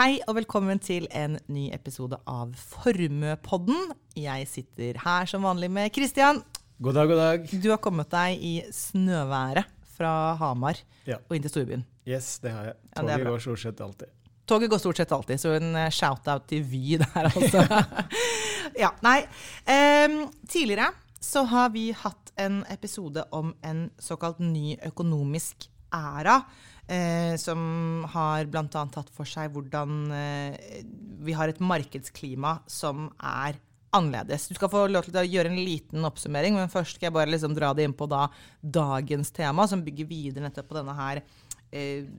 Hei og velkommen til en ny episode av Formuepodden. Jeg sitter her som vanlig med Kristian. God dag, god dag. Du har kommet deg i snøværet fra Hamar Ja. og inn til storbyen. Yes, det har jeg. Toget ja, går stort sett alltid. Toget går stort sett alltid, så en eh, shout-out til Vy der, altså. ja, nei. Um, tidligere så har vi hatt en episode om en såkalt ny økonomisk æra. Eh, som har bl.a. tatt for seg hvordan eh, vi har et markedsklima som er annerledes. Du skal få lov til å gjøre en liten oppsummering, men først skal jeg bare liksom dra det inn på da, dagens tema, som bygger videre nettopp på denne her eh,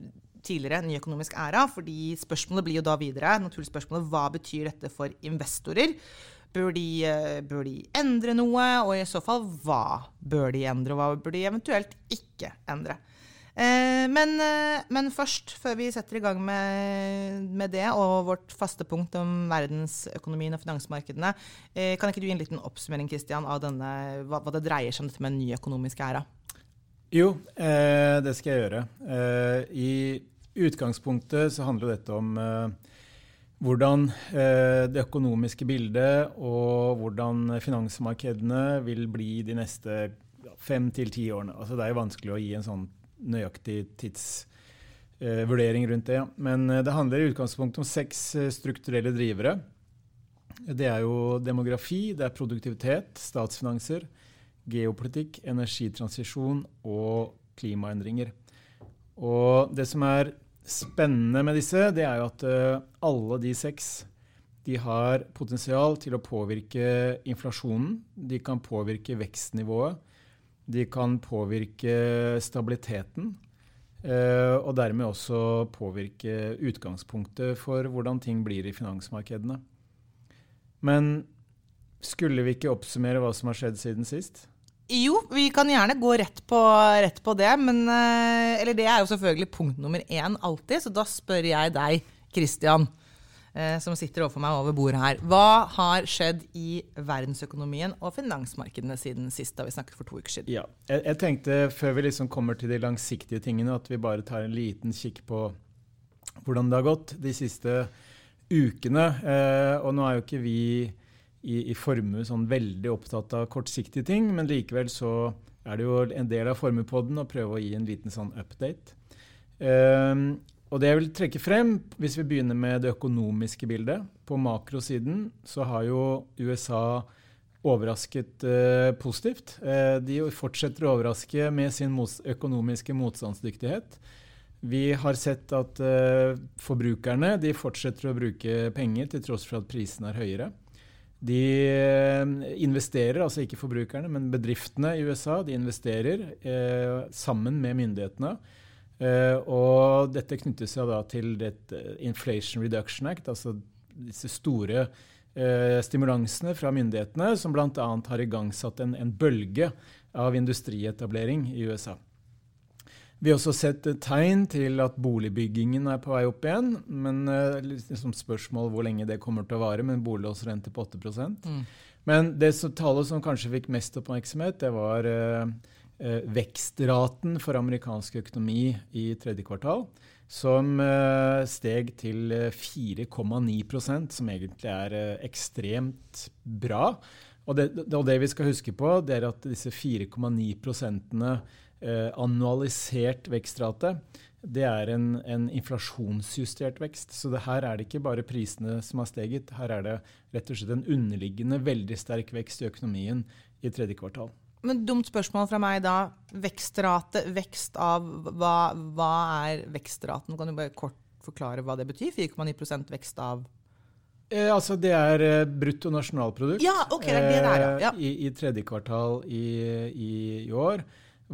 tidligere ny økonomisk æra. fordi spørsmålet blir jo da videre naturlig spørsmålet, hva betyr dette for investorer? Bør de, eh, bør de endre noe, og i så fall hva bør de endre, og hva bør de eventuelt ikke endre? Eh, men, eh, men først, før vi setter i gang med, med det og vårt faste punkt om verdensøkonomien og finansmarkedene, eh, kan ikke du gi en liten oppsummering Christian, av denne, hva, hva det dreier seg om dette med en ny økonomisk æra? Jo, eh, det skal jeg gjøre. Eh, I utgangspunktet så handler dette om eh, hvordan det økonomiske bildet og hvordan finansmarkedene vil bli de neste fem til ti årene. Altså det er jo vanskelig å gi en sånn nøyaktig tidsvurdering rundt det. Men eh, det handler i utgangspunktet om seks eh, strukturelle drivere. Det er jo demografi, det er produktivitet, statsfinanser, geopolitikk, energitransisjon og klimaendringer. Og det som er spennende med disse, det er jo at eh, alle de seks de har potensial til å påvirke inflasjonen. De kan påvirke vekstnivået. De kan påvirke stabiliteten. eh, og dermed også påvirke utgangspunktet for hvordan ting blir i finansmarkedene. Men skulle vi ikke oppsummere hva som har skjedd siden sist? Jo, vi kan gjerne gå rett på, rett på det, men eh, Eller det er jo selvfølgelig punkt nummer én alltid, så da spør jeg deg, Christian, eh, som sitter overfor meg over bordet her. Hva har skjedd i verdensøkonomien og finansmarkedene siden sist, da vi snakket for to uker siden? Ja, jeg, jeg tenkte før vi liksom kommer til de langsiktige tingene, at vi bare tar en liten kikk på hvordan det har gått de siste ukene. Eh, og nå er jo ikke vi i, i formue sånn veldig opptatt av kortsiktige ting, men likevel så er det jo en del av Formuepodden å prøve å gi en liten sånn update. Eh, og det jeg vil trekke frem, hvis vi begynner med det økonomiske bildet På makrosiden så har jo USA overrasket eh, positivt. Eh, de fortsetter å overraske med sin mot økonomiske motstandsdyktighet. Vi har sett at eh, forbrukerne fortsetter å bruke penger til tross for at prisene er høyere. De eh, investerer, altså ikke forbrukerne, men bedriftene i USA, de investerer eh, sammen med myndighetene. Eh, og dette knytter seg da til det eh, Inflation Reduction Act, altså disse store eh, stimulansene fra myndighetene, som bl.a. har igangsatt en, en bølge av industrietablering i USA. Vi har også sett tegn til at boligbyggingen er på vei opp igjen. Men liksom spørsmål hvor lenge det kommer til å vare, men en boliglånsrente på 8 Mm. Men det som, tallet som kanskje fikk mest oppmerksomhet, det var eh, vekstraten for amerikansk økonomi i tredje kvartal, som eh, steg til eh, 4,9% som egentlig er eh, ekstremt bra. Og det, og det vi skal huske på, det er at disse 4,9 prosentene eh, annualisert vekstrate, det er en, en inflasjonsjustert vekst. Så det her er det ikke bare prisene som har steget, her er det rett og slett en underliggende veldig sterk vekst i økonomien i tredje kvartal. Men dumt spørsmål fra meg da. Vekstrate, vekst av Hva, hva er vekstraten? Kan du bare kort forklare hva det betyr? 4,9% vekst av Eh, altså Det er eh, brutto nasjonalprodukt Ja, ok, det er det der, er, ja. Ja. eh, i, i tredje kvartal i, i, i år.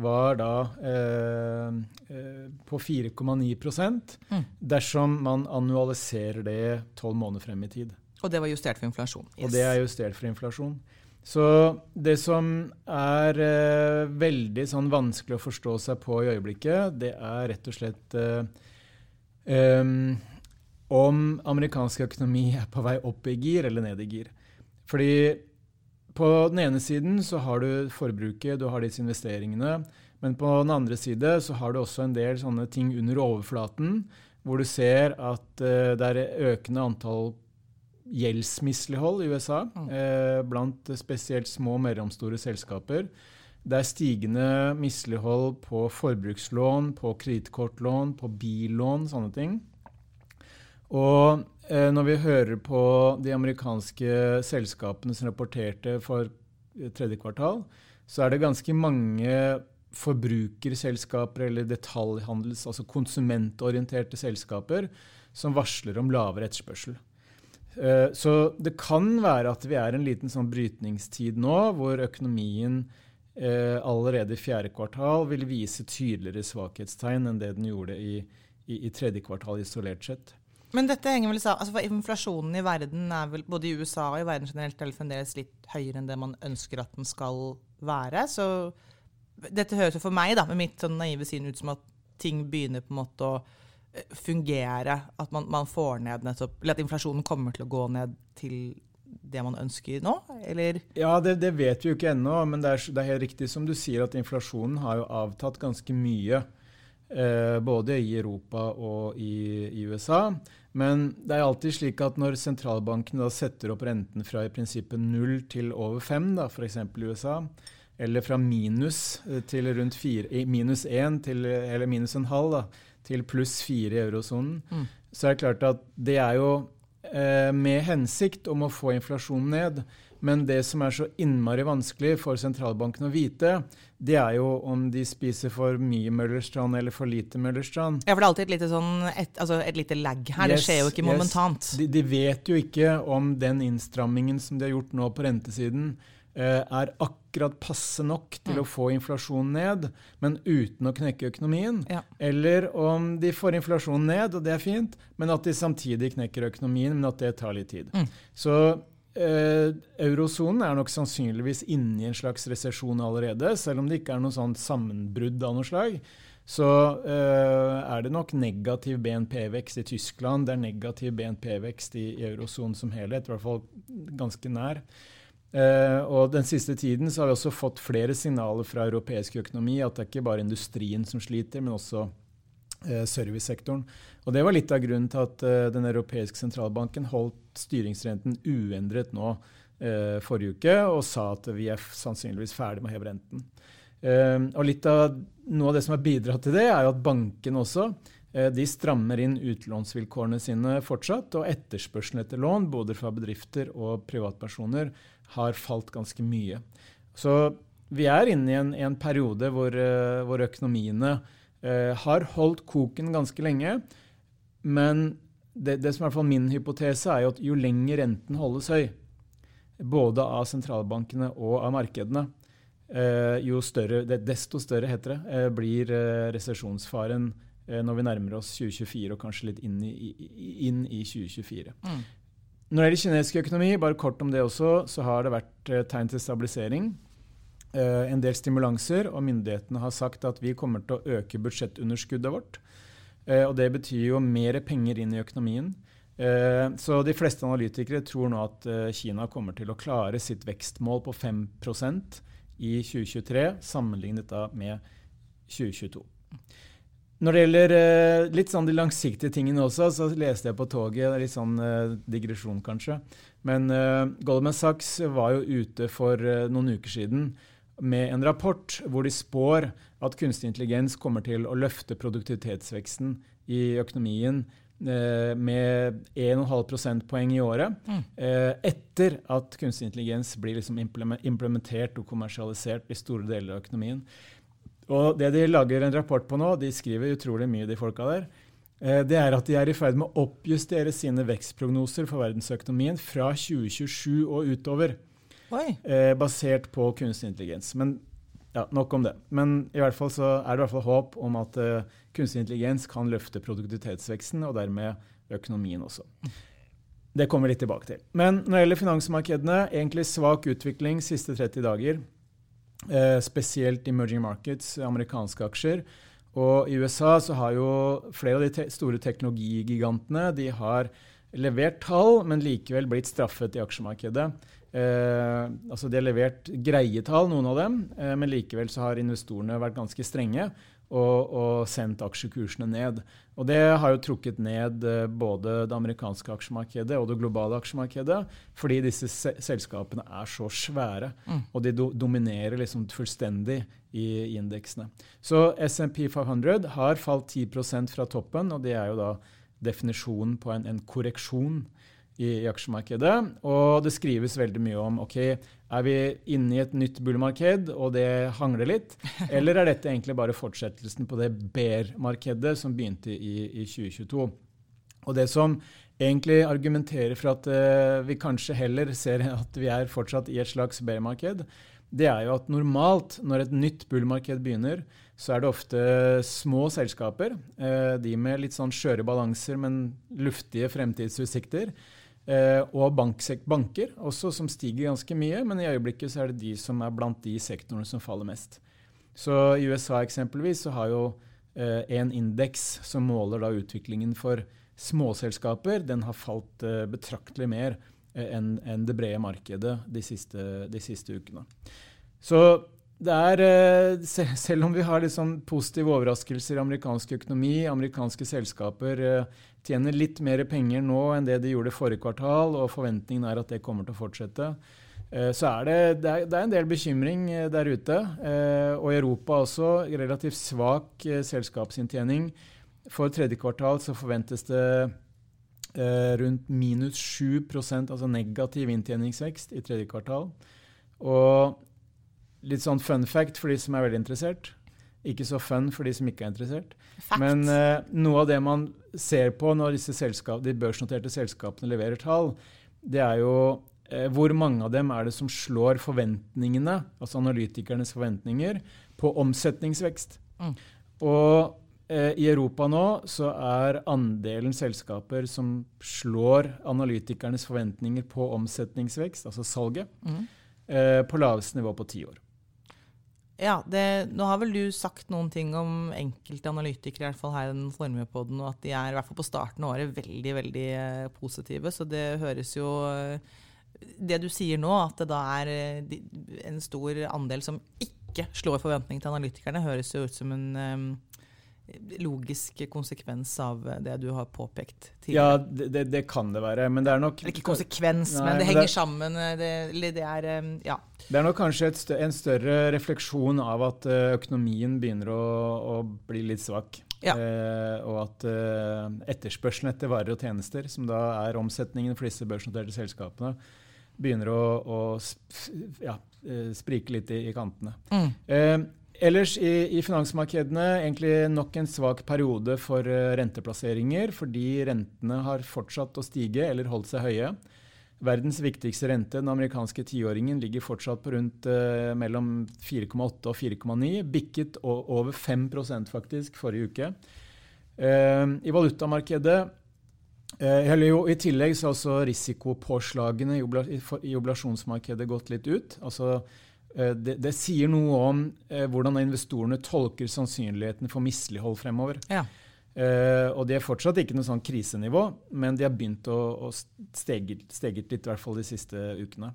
Var da eh, eh, på 4,9 Mm. dersom man annualiserer det tolv måneder frem i tid. Og det var justert for inflasjon. Og det er justert for inflasjon. Så det som er eh, veldig sånn vanskelig å forstå seg på i øyeblikket, det er rett og slett eh, om amerikansk økonomi er på vei opp i gir eller ned i gir. Fordi på den ene siden så har du forbruket, du har disse investeringene. Men på den andre side så har du også en del sånne ting under overflaten. hvor du ser at eh, det er økende antall gjeldsmislighold i USA mm. uh, blant spesielt små og mellomstore selskaper. Det er stigende mislighold på forbrukslån, på kredittkortlån, på billån, sånne ting. Og eh, når vi hører på de amerikanske selskapene som rapporterte for tredje kvartal, så er det ganske mange forbrukerselskaper eller detaljhandels, altså konsumentorienterte selskaper som varsler om lavere etterspørsel. Eh, så det kan være at vi er i en liten sånn brytningstid nå, hvor økonomien eh, allerede i fjerde kvartal vil vise tydeligere svakhetstegn enn det den gjorde i, i, i tredje kvartal isolert sett. Men dette henger vel sammen, altså for Inflasjonen i verden er vel både i USA og i verden generelt er fremdeles litt høyere enn det man ønsker at den skal være. Så dette høres jo for meg, da, med mitt sånn naive syn, ut som at ting begynner på en måte å fungere. At man, man får ned nettopp Eller at inflasjonen kommer til å gå ned til det man ønsker nå, eller? Ja, det, det vet vi jo ikke ennå, men det er, det er, helt riktig som du sier at inflasjonen har jo avtatt ganske mye. Eh, både i Europa og i, i, USA. Men det er alltid slik at når sentralbanken da setter opp renten fra i prinsippet null til over fem, f.eks. i USA, eller fra minus eh, til rundt fire, minus én til eller minus en halv da, til pluss fire i eurosonen, mm. så er det klart at det er jo eh, med hensikt om å få inflasjonen ned. Men det som er så innmari vanskelig for sentralbanken å vite, det er jo om de spiser for mye Møllerstrand eller for lite Møllerstrand. Ja, for det er alltid et lite, sånn, et, altså et lite lag her. Yes, det skjer jo ikke momentant. Yes. De, de, vet jo ikke om den innstrammingen som de har gjort nå på rentesiden, er akkurat passe nok til mm. å få inflasjonen ned, men uten å knekke økonomien. Ja. Eller om de får inflasjonen ned, og det er fint, men at de samtidig knekker økonomien, men at det tar litt tid. Mm. Så eh, eurosonen er nok sannsynligvis inne i en slags resesjon allerede, selv om det ikke er noe sånt sammenbrudd av noe slag. Så eh, er det nok negativ BNP-vekst i Tyskland, det er negativ BNP-vekst i, i eurosonen som helhet, i hvert fall ganske nær. Uh, og Den siste tiden så har vi også fått flere signaler fra europeisk økonomi at det er ikke bare industrien som sliter, men også uh, servicesektoren. Og Det var litt av grunnen til at uh, Den europeiske sentralbanken holdt styringsrenten uendret nå forrige uke, og sa at vi er sannsynligvis ferdig med å heve renten. og litt av Noe av det som har bidratt til det, er jo at bankene også de strammer inn utlånsvilkårene sine fortsatt, og etterspørselen etter lån, både fra bedrifter og privatpersoner, har falt ganske mye. Så vi er inne i en, en periode hvor, uh, hvor økonomiene eh, har holdt koken ganske lenge. Men det, det, som er min hypotese, er jo at jo lenger renten holdes høy, både av sentralbankene og av markedene, eh, jo større, desto større heter det, blir resesjonsfaren når vi nærmer oss 2024 og kanskje litt inn i, inn i 2024. Mm. Når det gjelder kinesisk økonomi, bare kort om det også, så har det vært uh, tegn til stabilisering. Uh, en del stimulanser, og myndighetene har sagt at vi kommer til å øke budsjettunderskuddet vårt. Uh, og det betyr jo mer penger inn i økonomien. så de fleste analytikere tror nå at Kina kommer til å klare sitt vekstmål på 5% i 2023, sammenlignet da med 2022. Når det gjelder eh, litt sånn de langsiktige tingene også, så leste jeg på toget Litt sånn eh, digresjon, kanskje. Men eh, Goldman Sachs var jo ute for noen uker siden med en rapport hvor de spår at kunstig intelligens kommer til å løfte produktivitetsveksten i økonomien med 1,5 prosentpoeng i året. Mm. etter at kunstig intelligens blir liksom implementert og kommersialisert i store deler av økonomien. Og det de lager en rapport på nå, de skriver utrolig mye, de folka der, eh, det er at de er i ferd med å oppjustere sine vekstprognoser for verdensøkonomien fra 2027 og utover. Eh, basert på kunstig intelligens. Men ja, nok om det. Men i hvert fall så er det i hvert fall håp om at uh, kunstig intelligens kan løfte produktivitetsveksten, og dermed økonomien også. Det kommer vi litt tilbake til. Men når det gjelder finansmarkedene, egentlig svak utvikling siste 30 dager. Eh, spesielt emerging markets, amerikanske aksjer. Og i USA så har jo flere av de te store teknologigigantene de har levert tall, men likevel blitt straffet i aksjemarkedet. Eh, altså De har levert greie tall, noen av dem, eh, men likevel så har investorene vært ganske strenge og, og, sendt aksjekursene ned. Og det har jo trukket ned eh, både det amerikanske aksjemarkedet og det globale aksjemarkedet, fordi disse se selskapene er så svære, mm. og de do dominerer liksom fullstendig i, i indeksene. Så SMP 500 har falt 10% fra toppen, og det er jo da definisjonen på en, en korreksjon i, i, aksjemarkedet. Og det skrives veldig mye om ok, er vi inne i et nytt bullmarked og det hangler litt, eller er dette egentlig bare fortsettelsen på det bear-markedet som begynte i, i, 2022? Og det som egentlig argumenterer for at uh, vi kanskje heller ser at vi er fortsatt i et slags bear-marked, det er jo at normalt når et nytt bullmarked begynner, så er det ofte små selskaper, uh, de med litt sånn skjøre balanser, men luftige fremtidsutsikter, Eh, og banker også, som stiger ganske mye, men i øyeblikket så er det de som er blant de sektorene som faller mest. Så I USA eksempelvis så har jo eh, en indeks som måler da utviklingen for småselskaper, den har falt eh, betraktelig mer eh, enn en det brede markedet de siste, de siste ukene. Så det er, eh, selv om vi har liksom positive overraskelser i amerikansk økonomi, amerikanske selskaper eh, tjener litt mer penger nå enn det de gjorde forrige kvartal, og forventningen er at det kommer til å fortsette, eh, så er det, det, er, en del bekymring der ute. Og i Europa også relativt svak selskapsinntjening. For tredje kvartal så forventes det rundt minus 7% altså negativ inntjeningsvekst i tredje kvartal. Og Litt sånn fun fact for de som er veldig interessert. Ikke så fun for de som ikke er interessert. Fact. Men uh, noe av det man ser på når disse selskap, de børsnoterte selskapene leverer tall, det er jo uh, hvor mange av dem er det som slår forventningene, altså analytikernes forventninger, på omsetningsvekst. Mm. Og uh, i Europa nå så er andelen selskaper som slår analytikernes forventninger på omsetningsvekst, altså salget, mm. på laveste nivå på ti år. Ja, det, Nå har vel du sagt noen ting om enkelte analytikere i hvert fall her i den Formepodden, og at de er i hvert fall på starten av året veldig veldig eh, positive. Så det høres jo eh, Det du sier nå, at det da er eh, en stor andel som ikke slår forventning til analytikerne, høres jo ut som en logisk konsekvens av det du har påpekt tidligere. Ja, det, det, det kan det være, men det er nok Ikke konsekvens, nei, men det henger det, sammen. Det, det, er Ja. Det er nok kanskje større, en større refleksjon av at eh, økonomien begynner å, å bli litt svak. Ja. Eh, og at eh, etterspørselen etter varer og tjenester, som da er omsetningen for disse børsnoterte selskapene, begynner å, å ja, eh, sprike litt i, i kantene. Mm. Eh, Ellers i, i, finansmarkedene egentlig nok en svak periode for uh, renteplasseringer, fordi rentene har fortsatt å stige eller holdt seg høye. Verdens viktigste rente, den amerikanske tiåringen, ligger fortsatt på rundt eh, mellom 4,8 og 4,9. Bikket over 5 faktisk forrige uke. Eh, I valutamarkedet i tillegg så har også risikopåslagene i, obla, i oblasjonsmarkedet gått litt ut. altså Eh, det, det, sier noe om eh, hvordan investorene tolker sannsynligheten for mislighold fremover. Ja. Eh, og de er fortsatt ikke noe sånn krisenivå, men de har begynt å, å steget, steget, litt, i hvert fall de siste ukene.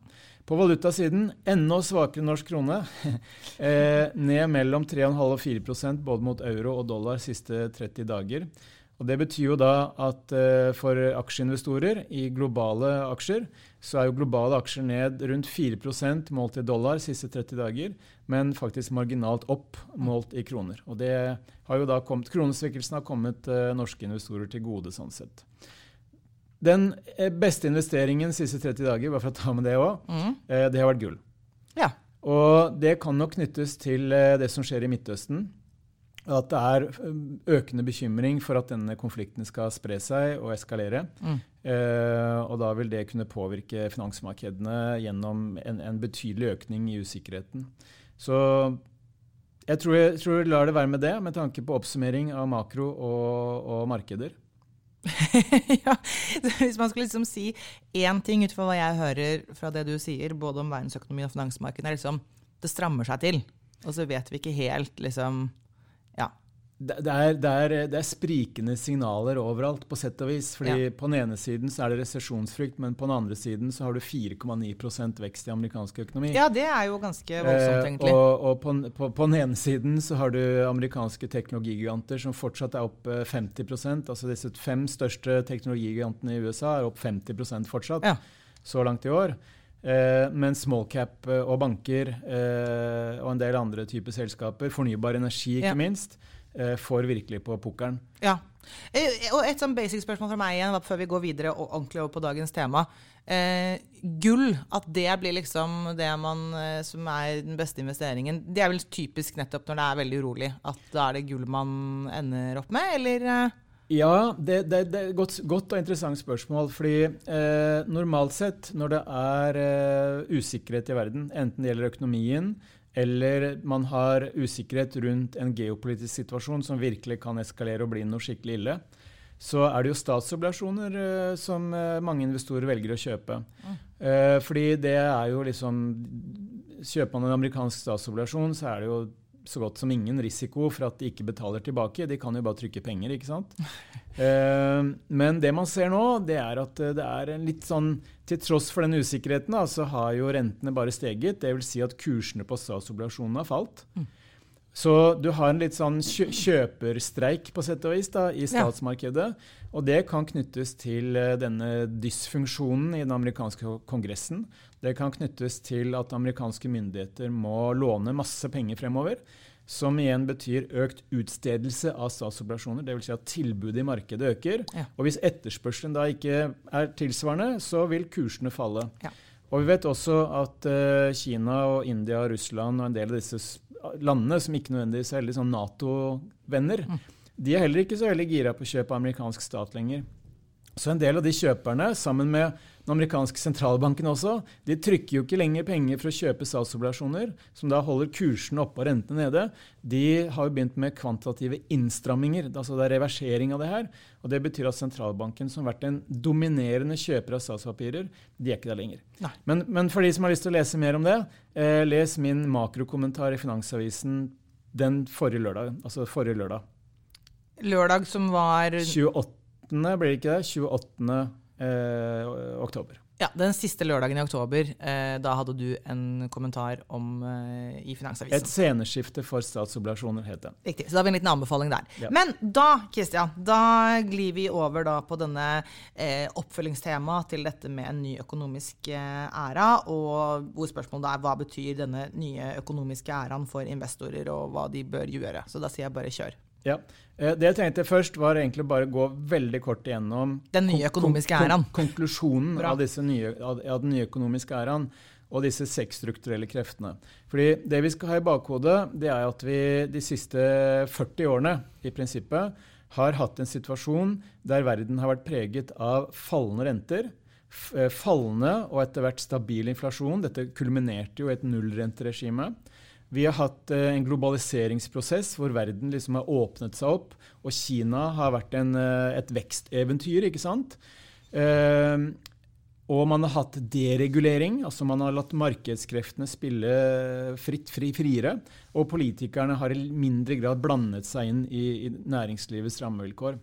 På valutasiden enda svakere norsk krone. eh, ned mellom 3,5 og 4% både mot euro og dollar siste 30 dager. Og Det betyr jo da at uh, for aksjeinvestorer i globale aksjer, så er jo globale aksjer ned rundt 4% målt i dollar siste 30 dager, men faktisk marginalt opp målt i kroner. Og det har jo da kommet, Kronesvekkelsen har kommet eh, norske investorer til gode sånn sett. Den eh, beste investeringen siste 30 dager, bare for å ta med det òg, mm. eh, det har vært gull. Ja. Og det kan nok knyttes til det som skjer i Midtøsten at det er um, økende bekymring for at denne konflikten skal spre seg og eskalere. Mm. Eh, og da vil det kunne påvirke finansmarkedene gjennom en, en betydelig økning i usikkerheten. Så jeg tror, jeg tror vi lar det være med det, med tanke på oppsummering av makro og, og markeder. ja, Hvis man skulle liksom si én ting ut fra hva jeg hører fra det du sier, både om verdensøkonomi og finansmarkedet, er liksom det strammer seg til. Og så vet vi ikke helt liksom ja, det, er, det, er, det, er, sprikende signaler overalt, på sett og vis. fordi ja. På den ene siden så er det resesjonsfrykt, men på den andre siden så har du 4,9% vekst i amerikansk økonomi. Ja, det er jo ganske voldsomt, eh, egentlig. Eh, og, og på, på, på, den ene siden så har du amerikanske teknologigiganter som fortsatt er opp 50% eh, Altså disse fem største teknologigigantene i USA er opp 50 fortsatt, ja. så langt i år. Eh, men smallcap eh, og banker eh, og en del andre typer selskaper, fornybar energi ikke ja. minst, eh, får virkelig på pukkelen. Ja. Eh, og et sånn basic spørsmål fra meg igjen før vi går videre og ordentlig over på dagens tema. Eh, gull, at det blir liksom det man, som er den beste investeringen, det er vel typisk nettopp når det er veldig urolig, at da er det gull man ender opp med, eller? Ja, det, det, det er et godt, godt, og interessant spørsmål. fordi eh, normalt sett når det er eh, usikkerhet i verden, enten det gjelder økonomien eller man har usikkerhet rundt en geopolitisk situasjon som virkelig kan eskalere og bli noe skikkelig ille, så er det jo statsobligasjoner eh, som eh, mange investorer velger å kjøpe. Mm. Eh, fordi det er jo liksom Kjøper man en amerikansk statsobligasjon, så er det jo så godt som ingen risiko for at de ikke betaler tilbake. De kan jo bare trykke penger, ikke sant. Uh, men det man ser nå, det er at eh, det er en litt sånn Til tross for den usikkerheten, så har jo rentene bare steget. Det vil si at kursene på statsobligasjonene har falt. Mm. Så du har en litt sånn kjøperstreik på sett og vis da, i statsmarkedet. Ja. Og det kan knyttes til uh, denne dysfunksjonen i den amerikanske kongressen. Det kan knyttes til at amerikanske myndigheter må låne masse penger fremover. Som igjen betyr økt utstedelse av statsobligasjoner. Dvs. Si at tilbudet i markedet øker. Ja. Og hvis etterspørselen da ikke er tilsvarende, så vil kursene falle. Ja. Og vi vet også at uh, Kina og India og Russland og en del av disse landene, som ikke nødvendigvis er veldig sånn Nato-venner, mm. de er heller ikke så veldig gira på å kjøpe amerikansk stat lenger. Så en del av de kjøperne, sammen med den amerikanske sentralbanken også, de trykker jo ikke lenger penger for å kjøpe statsobligasjoner, som da holder kursene oppe og rentene nede. De har jo begynt med kvantitative innstramminger. altså Det er reversering av det her. og Det betyr at sentralbanken, som har vært en dominerende kjøper av statspapirer, de er ikke der lenger. Men, men, for de som har lyst til å lese mer om det, eh, les min makrokommentar i Finansavisen den forrige lørdag. Altså forrige lørdag. Lørdag som var 28 blir det ikke det? 28. Eh, oktober. Ja, Den siste lørdagen i oktober. Eh, da hadde du en kommentar om eh, i Finansavisen. Et sceneskifte for statsobligasjoner, het det. Riktig. Så da har vi en liten anbefaling der. Ja. Men da Christian, da glir vi over da på denne eh, oppfølgingstemaet til dette med en ny økonomisk æra. Og hvor spørsmålet er hva betyr denne nye økonomiske æraen for investorer, og hva de bør gjøre. Så da sier jeg bare kjør. Ja. Eh, det jeg tenkte først, var egentlig bare å gå veldig kort igjennom Den nye økonomiske æraen. konklusjonen av, nye, av, den nye økonomiske æraen og disse seks strukturelle kreftene. Fordi Det vi skal ha i bakhodet, det er at vi de siste 40 årene i prinsippet har hatt en situasjon der verden har vært preget av fallende renter, eh, fallende og etter hvert stabil inflasjon. Dette kulminerte jo i et nullrenteregime. Vi har hatt eh, en globaliseringsprosess hvor verden liksom har åpnet seg opp. Og Kina har vært en, eh, et veksteventyr, ikke sant? Eh, og man har hatt deregulering, altså man har latt markedskreftene spille fritt, fri, friere. Og politikerne har i mindre grad blandet seg inn i, i næringslivets rammevilkår.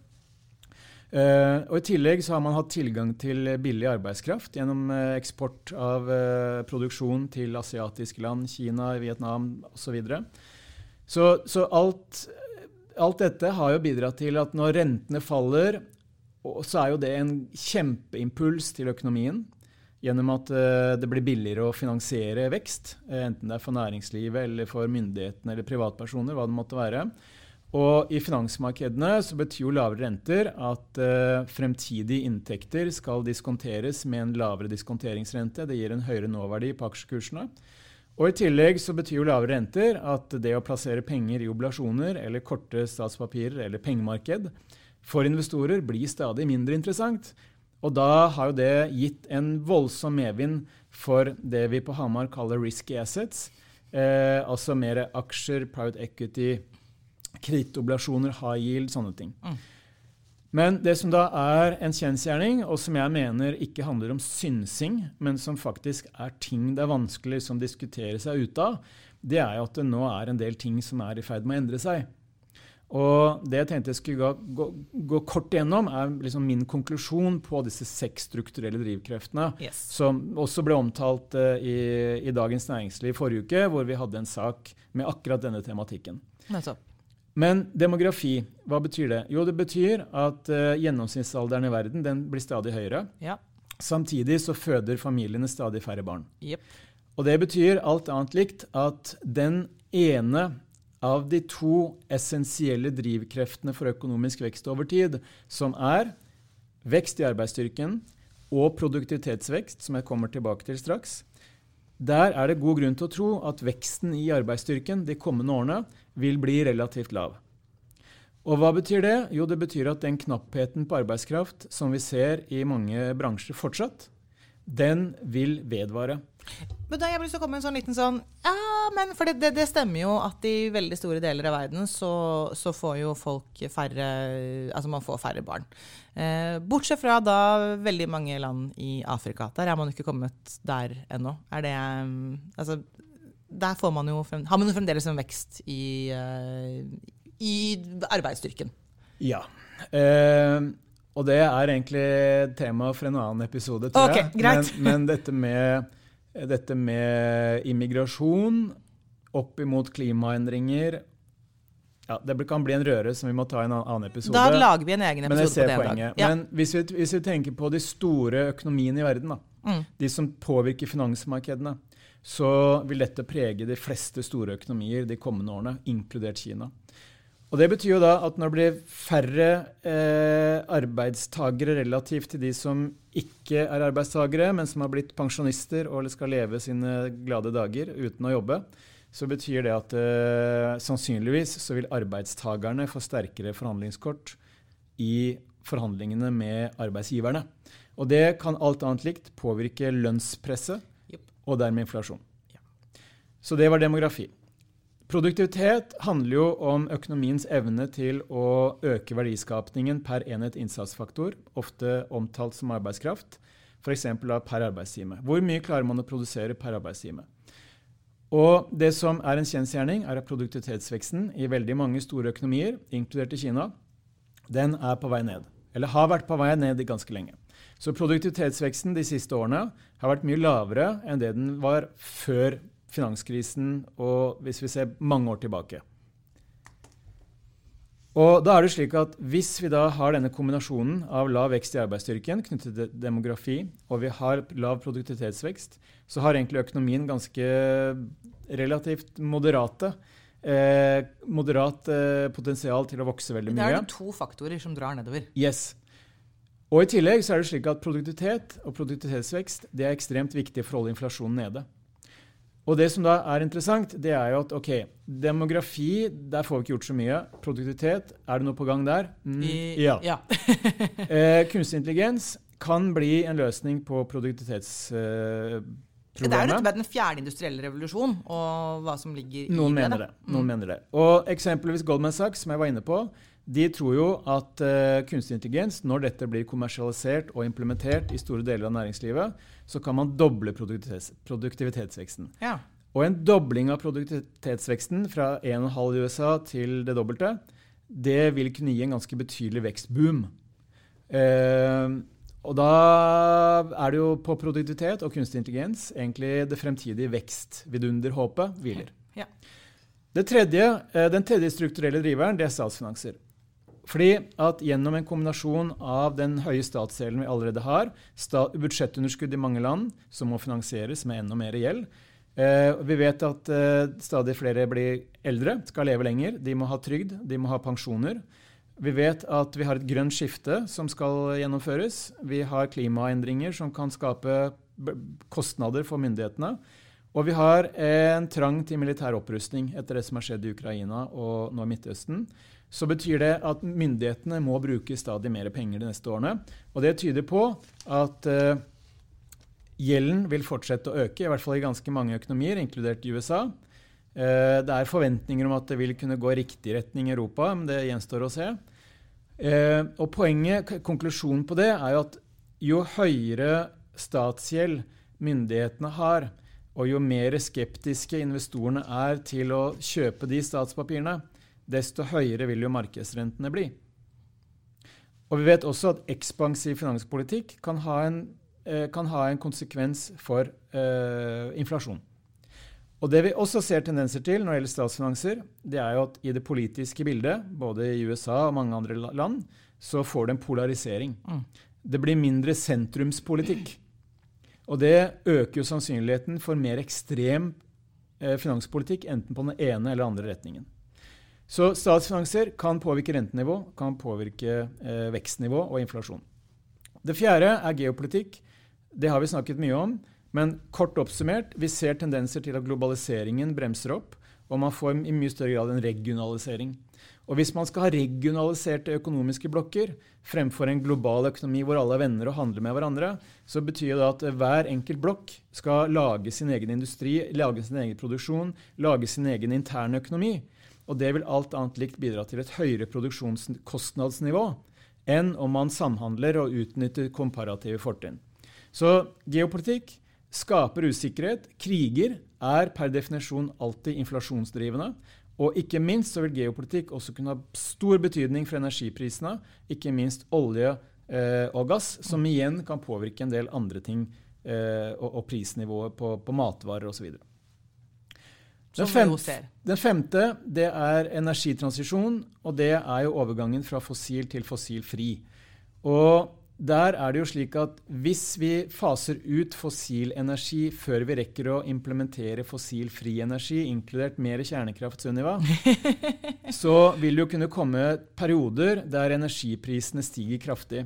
Uh, og I tillegg så har man hatt tilgang til billig arbeidskraft gjennom uh, eksport av uh, produksjon til asiatiske land, Kina, Vietnam osv. Så, videre. så Så alt, alt dette har jo bidratt til at når rentene faller, så er jo det en kjempeimpuls til økonomien. Gjennom at det blir billigere å finansiere vekst, enten det er for næringslivet eller for myndighetene eller privatpersoner, hva det måtte være. Og i finansmarkedene så betyr jo lavere renter at uh, fremtidige inntekter skal diskonteres med en lavere diskonteringsrente. Det gir en høyere nåverdi på aksjekursene. Og I tillegg så betyr jo lavere renter at det å plassere penger i oblasjoner eller korte statspapirer eller pengemarked for investorer blir stadig mindre interessant. Og da har jo det gitt en voldsom medvind for det vi på Hamar kaller risky assets. Eh, altså mer aksjer, private equity, Kredittobligasjoner, high yield, sånne ting. Mm. Men det som da er en kjensgjerning, og som jeg mener ikke handler om synsing, men som faktisk er ting det er vanskelig som diskuterer seg ut av, det er jo at det nå er en del ting som er i ferd med å endre seg. Og det jeg tenkte jeg skulle gå, gå, gå kort igjennom, er liksom min konklusjon på disse seks strukturelle drivkreftene, Yes. som også ble omtalt uh, i, i Dagens Næringsliv forrige uke, hvor vi hadde en sak med akkurat denne tematikken. Nettopp. Men demografi, hva betyr det? Jo, det betyr at uh, gjennomsnittsalderen i verden den blir stadig høyere. Ja. Samtidig så føder familiene stadig færre barn. Yep. Og det betyr alt annet likt at den ene av de to essensielle drivkreftene for økonomisk vekst over tid, som er vekst i arbeidsstyrken og produktivitetsvekst, som jeg kommer tilbake til straks, der er det god grunn til å tro at veksten i arbeidsstyrken de kommende årene vil bli relativt lav. Og hva betyr det? Jo, det betyr at den knappheten på arbeidskraft som vi ser i mange bransjer fortsatt, den vil vedvare. Men da har jeg lyst til komme med en sånn liten sånn Ja, men for det, det, det stemmer jo at i veldig store deler av verden så, så får jo folk færre Altså man får færre barn. Eh, bortsett fra da veldig mange land i Afrika. Der er man ikke kommet der ennå. Er det Altså der får man jo frem, har man jo fremdeles en vekst i, eh, i arbeidsstyrken. Ja. Eh, og det er egentlig tema for en annen episode, tror Ok, jeg. greit. Men, men dette, med, dette med immigrasjon opp imot klimaendringer ja, Det kan bli en røre som vi må ta i en annen episode. Da lager vi en egen men jeg episode på ser det poenget. Ja. Men hvis vi, hvis vi tenker på de store økonomiene i verden, da, Mm. de som påvirker finansmarkedene, så vil dette prege de fleste store økonomier de kommende årene, inkludert Kina. Og Det betyr jo da at når det blir færre eh, arbeidstagere relativt til de som ikke er arbeidstagere, men som har blitt pensjonister og skal leve sine glade dager uten å jobbe, så betyr det at eh, sannsynligvis så vil arbeidstagerne få sterkere forhandlingskort i forhandlingene med arbeidsgiverne. Og det kan alt annet likt påvirke lønnspresset. Og dermed inflasjon. Så det var demografi. Produktivitet handler jo om økonomiens evne til å øke verdiskapningen per enhet innsatsfaktor, ofte omtalt som arbeidskraft, f.eks. per arbeidstime. Hvor mye klarer man å produsere per arbeidstime? Og det som er en kjensgjerning, er at produktivitetsveksten i veldig mange store økonomier, inkludert i Kina, den er på vei ned. Eller har vært på vei ned i ganske lenge. Så produktivitetsveksten de siste årene har vært mye lavere enn det den var før finanskrisen og hvis vi ser mange år tilbake. Og da er det slik at Hvis vi da har denne kombinasjonen av lav vekst i arbeidsstyrken knyttet til demografi, og vi har lav produktivitetsvekst, så har egentlig økonomien ganske relativt moderate eh, moderat eh, potensial til å vokse veldig Det mye. er det to faktorer som drar nedover. Yes. Og I tillegg så er det slik at produktivitet og produktivitetsvekst det er ekstremt viktig for å holde inflasjonen nede. Og det som da er interessant, det er jo at ok, demografi, der får vi ikke gjort så mye. Produktivitet, er det noe på gang der? Mm, I- ja. ja. Eh, kunstig intelligens kan bli en løsning på produktivitetsproblemet. Det er jo den fjerde industrielle revolusjon og hva som ligger i Noen det. mener det. Noen mener det. Og eksempelvis Goldman Sachs, som jeg var inne på, de tror jo at uh, kunstig intelligens, når dette blir kommersialisert og implementert i store deler av næringslivet, så kan man doble produktivitets produktivitetsveksten. Ja. Og en dobling av produktivitetsveksten fra 1,5 i USA til det dobbelte, det vil kunne gi en ganske betydelig vekstboom. Uh, og da er det jo på produktivitet og kunstig intelligens egentlig det fremtidige vekstvidunderhåpet hviler. Ja. Det tredje, eh, den tredje strukturelle driveren det er statsfinanser. Fordi at gjennom en kombinasjon av den høye statsgjelden vi allerede har, budsjettunderskudd i mange land som må finansieres med enda mer gjeld eh, Vi vet at eh, stadig flere blir eldre, skal leve lenger. De må ha trygd, de må ha pensjoner. Vi vet at vi har et grønt skifte som skal gjennomføres. Vi har klimaendringer som kan skape kostnader for myndighetene. Og vi har en trang til militær opprustning etter det som har skjedd i Ukraina og nå i Midtøsten. Så betyr det at myndighetene må bruke stadig mer penger de neste årene. Og det tyder på at uh, gjelden vil fortsette å øke, i hvert fall i ganske mange økonomier, inkludert i USA. Uh, det er forventninger om at det vil kunne gå riktig retning i Europa, men det gjenstår å se. Uh, og poenget, konklusjonen på det, er jo at jo høyere statsgjeld myndighetene har, og jo mer skeptiske investorene er til å kjøpe de statspapirene, desto høyere vil jo markedsrentene bli. Og vi vet også at ekspansiv finanspolitikk kan ha en, eh, kan ha en konsekvens for uh, inflasjon. Og Det vi også ser tendenser til når det gjelder statsfinanser, det er jo at i det politiske bildet, både i USA og mange andre land, så får det en polarisering. Mm. Det blir mindre sentrumspolitikk. Og det øker jo sannsynligheten for mer ekstrem eh, finanspolitikk, enten på den ene eller andre retningen. Så statsfinanser kan påvirke rentenivå, kan påvirke eh, vekstnivå og inflasjon. Det fjerde er geopolitikk. Det har vi snakket mye om. Men kort oppsummert, vi ser tendenser til at globaliseringen bremser opp, og man får i mye større grad en regionalisering. Og hvis man skal ha regionaliserte økonomiske blokker fremfor en global økonomi hvor alle er venner og handler med hverandre, så betyr det at hver enkelt blokk skal lage sin egen industri, lage sin egen produksjon, lage sin egen interne økonomi. Og det vil alt annet likt bidra til et høyere produksjonskostnadsnivå enn om man samhandler og utnytter komparative fortrinn. Så geopolitikk skaper usikkerhet. Kriger er per definisjon alltid inflasjonsdrivende. Og ikke minst så vil geopolitikk også kunne ha stor betydning for energiprisene. Ikke minst olje eh, og gass, som igjen kan påvirke en del andre ting eh, og, og, prisnivået på, på matvarer osv. Den, femte, den femte det er energitransisjon, og det er jo overgangen fra fossil til fossilfri. Og der er det jo slik at hvis vi faser ut fossil energi før vi rekker å implementere fossilfri energi, inkludert mer kjernekraft, Sunniva, så vil det jo kunne komme perioder der energiprisene stiger kraftig.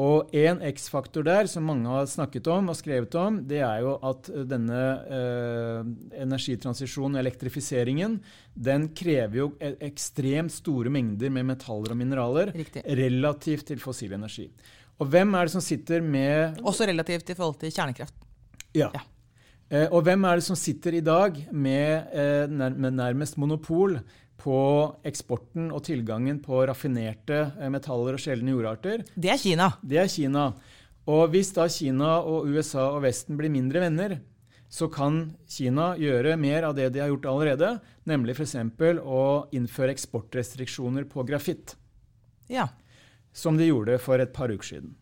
Og en X-faktor der som mange har snakket om og skrevet om, det er jo at denne eh, energitransisjonen, elektrifiseringen, den krever jo e-, ekstremt store mengder med metaller og mineraler Riktig. relativt til fossil energi. Og hvem er det som sitter med Også relativt i forhold til kjernekraft. Ja. ja. Eh, og hvem er det som sitter i dag med, eh, nær, med nærmest monopol på eksporten og tilgangen på raffinerte eh, metaller og sjeldne jordarter. Det er Kina. Det er Kina. Og hvis da Kina og USA og Vesten blir mindre venner, så kan Kina gjøre mer av det de har gjort allerede, nemlig f.eks. å innføre eksportrestriksjoner på grafitt. Ja. Som de gjorde for et par uker siden.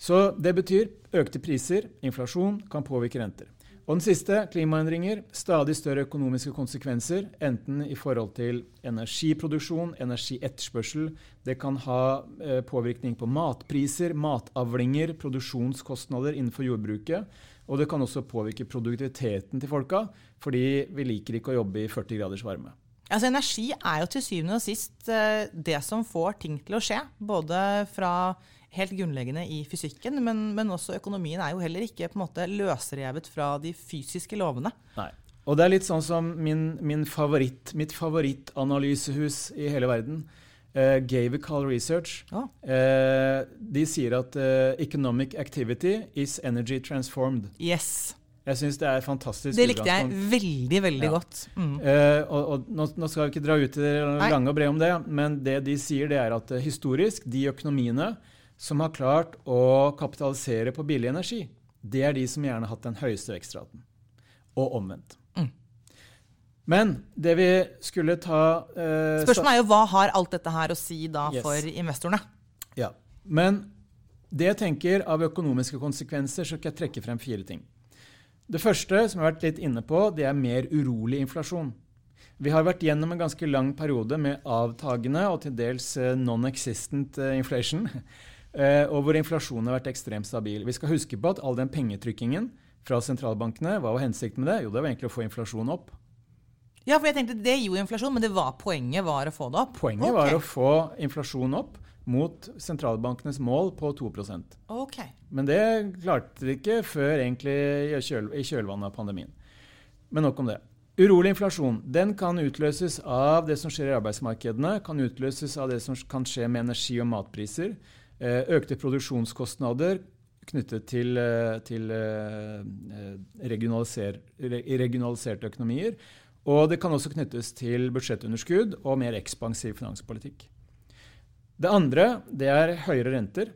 Så det betyr økte priser, inflasjon, kan påvirke renter. Og den siste, klimaendringer. Stadig større økonomiske konsekvenser. Enten i forhold til energiproduksjon, energietterspørsel. Det kan ha eh, påvirkning på matpriser, matavlinger, produksjonskostnader innenfor jordbruket. Og det kan også påvirke produktiviteten til folka, fordi vi liker ikke å jobbe i 40 graders varme. Altså, energi er jo til syvende og sist eh, det som får ting til å skje. Både fra helt grunnleggende i fysikken, men, men, også økonomien er jo heller ikke på en måte løsrevet fra de fysiske lovene. Nei. Og det er litt sånn som min, min favoritt, mitt favorittanalysehus i hele verden. Uh, Gavical Research. Oh. Uh, de sier at uh, economic activity is energy transformed. Yes. Jeg syns det er fantastisk. Det likte jeg veldig veldig ja. godt. Mm. Uh, og, og nå, nå, skal vi ikke dra ut i det lange og brede om det, men det de sier, det er at historisk, de økonomiene som har klart å kapitalisere på billig energi, det er de som gjerne har hatt den høyeste vekstraten. Og omvendt. Mm. Men det vi skulle ta eh, Spørsmålet er jo hva har alt dette her å si da yes. for investorene? Ja, Men det jeg tenker av økonomiske konsekvenser, så skal jeg trekke frem fire ting. Det første, som jeg har vært litt inne på, det er mer urolig inflasjon. Vi har vært gjennom en ganske lang periode med avtagende og til dels eh, non-existent eh, inflation. Eh, og hvor inflasjonen har vært ekstremt stabil. Vi skal huske på at all den pengetrykkingen fra sentralbankene, hva var hensikten med det? Jo, det var egentlig å få inflasjonen opp. Ja, for jeg tenkte Det gir jo inflasjon, men det var, poenget var å få det opp? Poenget okay. var å få inflasjonen opp mot sentralbankenes mål på 2% okay. Men det klarte de ikke før egentlig i, kjøl, i kjølvannet av pandemien. Men nok om det. Urolig inflasjon den kan utløses av det som skjer i arbeidsmarkedene, kan utløses av det som kan skje med energi- og matpriser. Eh, økte produksjonskostnader knyttet til, eh, til eh, regionaliser, regionaliserte økonomier. Og det kan også knyttes til budsjettunderskudd og mer ekspansiv finanspolitikk. Det andre det er høyere renter.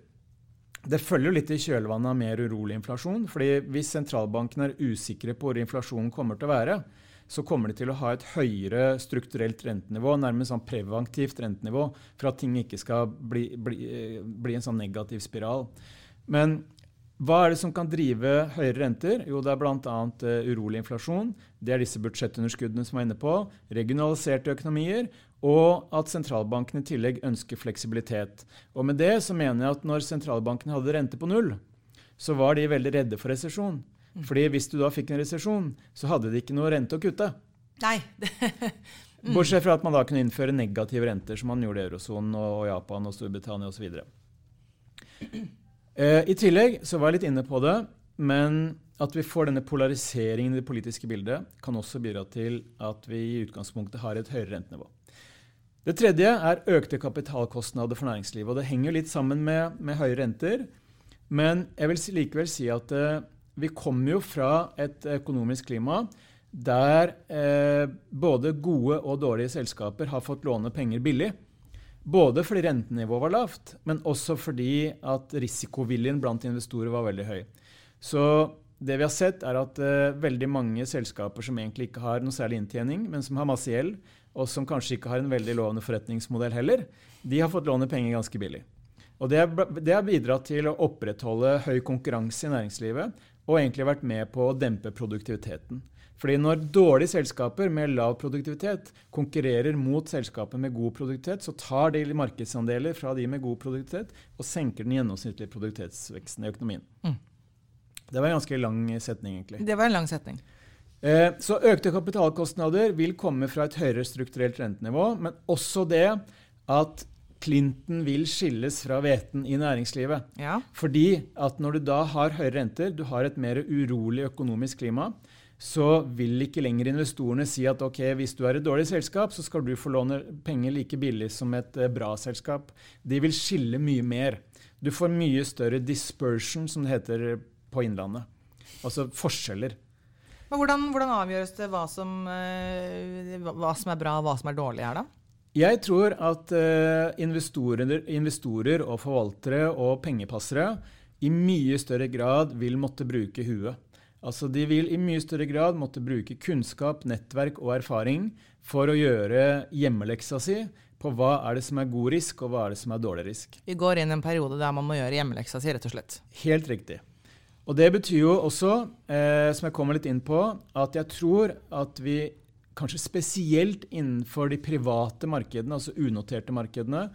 Det følger litt i kjølvannet av mer urolig inflasjon. fordi Hvis sentralbanken er usikre på hvor inflasjonen kommer til å være, så kommer de til å ha et høyere strukturelt rentenivå, nærmest sånn preventivt rentenivå, for at ting ikke skal bli, bli, bli en sånn negativ spiral. Men hva er det som kan drive høyere renter? Jo, det er bl.a. Uh, eh, urolig inflasjon. Det er disse budsjettunderskuddene som er inne på. Regionaliserte økonomier. Og at sentralbanken i tillegg ønsker fleksibilitet. Og med det så mener jeg at når sentralbanken hadde rente på null, så var de veldig redde for resesjon. Mm. Fordi hvis du da fikk en resesjon, så hadde de ikke noe rente å kutte. Nei. mm. Bortsett fra at man da kunne innføre negative renter, som man gjorde i eurosonen og Japan og Storbritannia osv. Eh, I tillegg så var jeg litt inne på det, men at vi får denne polariseringen i det politiske bildet, kan også bidra til at vi i utgangspunktet har et høyere rentenivå. Det tredje er økte kapitalkostnader for næringslivet. og Det henger litt sammen med, med høye renter. Men jeg vil likevel si at eh, vi kommer jo fra et økonomisk klima der eh, både gode og dårlige selskaper har fått låne penger billig. Både fordi rentenivået var lavt, men også fordi at risikoviljen blant investorer var veldig høy. Så det vi har sett, er at eh, veldig mange selskaper som egentlig ikke har noe særlig inntjening, men som har masse gjeld, og som kanskje ikke har en veldig lovende forretningsmodell heller, de har fått låne penger ganske billig. Og det har bidratt til å opprettholde høy konkurranse i næringslivet, og egentlig vært med på å dempe produktiviteten. Fordi når dårlige selskaper med lav produktivitet konkurrerer mot selskaper med god produktivitet, så tar de markedsandeler fra de med god produktivitet og senker den gjennomsnittlige produktivitetsveksten i økonomien. Mm. Det var en ganske lang setning, egentlig. Det var en lang setning. Eh, så økte kapitalkostnader vil komme fra et høyere strukturelt rentenivå, men også det at Clinton vil skilles fra hveten i næringslivet. Ja. Fordi at når du da har høyere renter, du har et mer urolig økonomisk klima, så vil ikke lenger investorene si at ok, hvis du er et dårlig selskap, så skal du få låne penger like billig som et eh, bra selskap. De vil skille mye mer. Du får mye større dispersion, som det heter på Innlandet. Altså forskjeller. Men hvordan, hvordan avgjøres det hva som, eh, hva som, er bra og hva som er dårlig her, da? Jeg tror at uh, investorer, investorer og forvaltere og pengepassere i mye større grad vil måtte bruke huet. Altså De vil i mye større grad måtte bruke kunnskap, nettverk og erfaring for å gjøre hjemmeleksa si på hva er det som er god risk, og hva er det som er dårlig risk. Vi går inn i en periode der man må gjøre hjemmeleksa si, rett og slett. Helt riktig. Og det betyr jo også, eh, som jeg kommer litt inn på, at jeg tror at vi kanskje spesielt innenfor de private markedene, altså unoterte markedene,